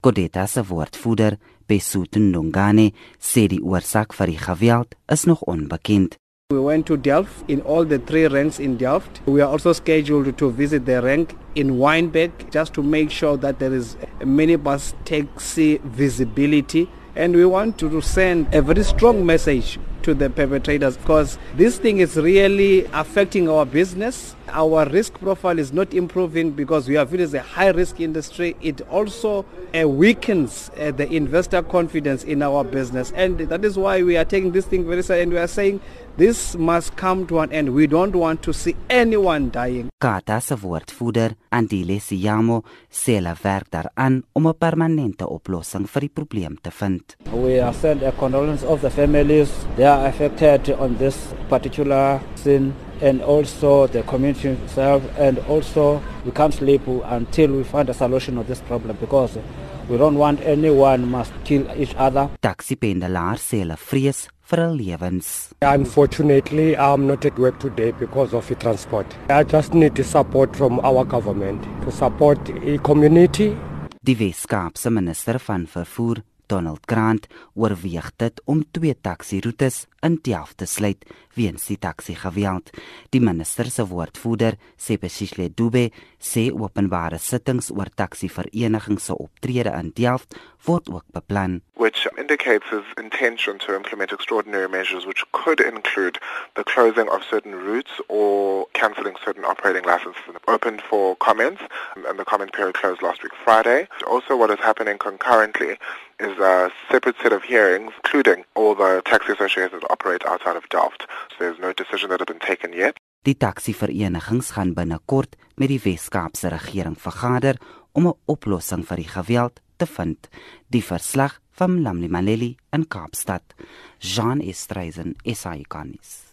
Kodeta se woordvoerder, Besutu Ndongane, sê die oorsaak vir die geweld is nog onbekend. We went to Delft in all the three ranks in Delft. We are also scheduled to visit the rank in Weinberg just to make sure that there is minibus taxi visibility. And we want to send a very strong message to the perpetrators because this thing is really affecting our business. Our risk profile is not improving because we are viewed as a high risk industry. It also uh, weakens uh, the investor confidence in our business. And that is why we are taking this thing very seriously and we are saying this must come to an end. We don't want to see anyone dying. Kata se woordvoerder, Andile Siyamo, sê hulle werk daaraan om 'n permanente oplossing vir die probleem te vind. We are send a condolence of the families. They are affected on this particular scene and also the community itself and also we can't sleep until we find a solution of this problem because we don't want anyone must kill each other. Taxi pendelaar sê hulle vrees vir hul lewens. Unfortunately, I'm not at work today because of the transport. I just need the support from our government to support the community. Die Weskaapse minister van vervoer, Donald Grant oorweeg dit om twee taksi-roetes in Delft te sluit weens die taksi-geweld. Die minister se woordvoerder, Sepesishle Dube, sê openbare sittings oor taksi-verenigings se optrede in Delft word ook beplan. Which indicates his intention to implement extraordinary measures which could include the closing of certain routes or cancelling certain operating licenses opened for comments and the comment period closed last week Friday. Also what is happening concurrently is a separate set of hearings, including all the taxi associations that operate outside of Delft. So there's no decision that has been taken yet. Die taksiverenigings gaan binnekort met die Wes-Kaapse regering vergader om 'n oplossing vir die geweld te vind. Die verslag van Lamli Maleli in Kaapstad. Jean Estreisen, SAICanis.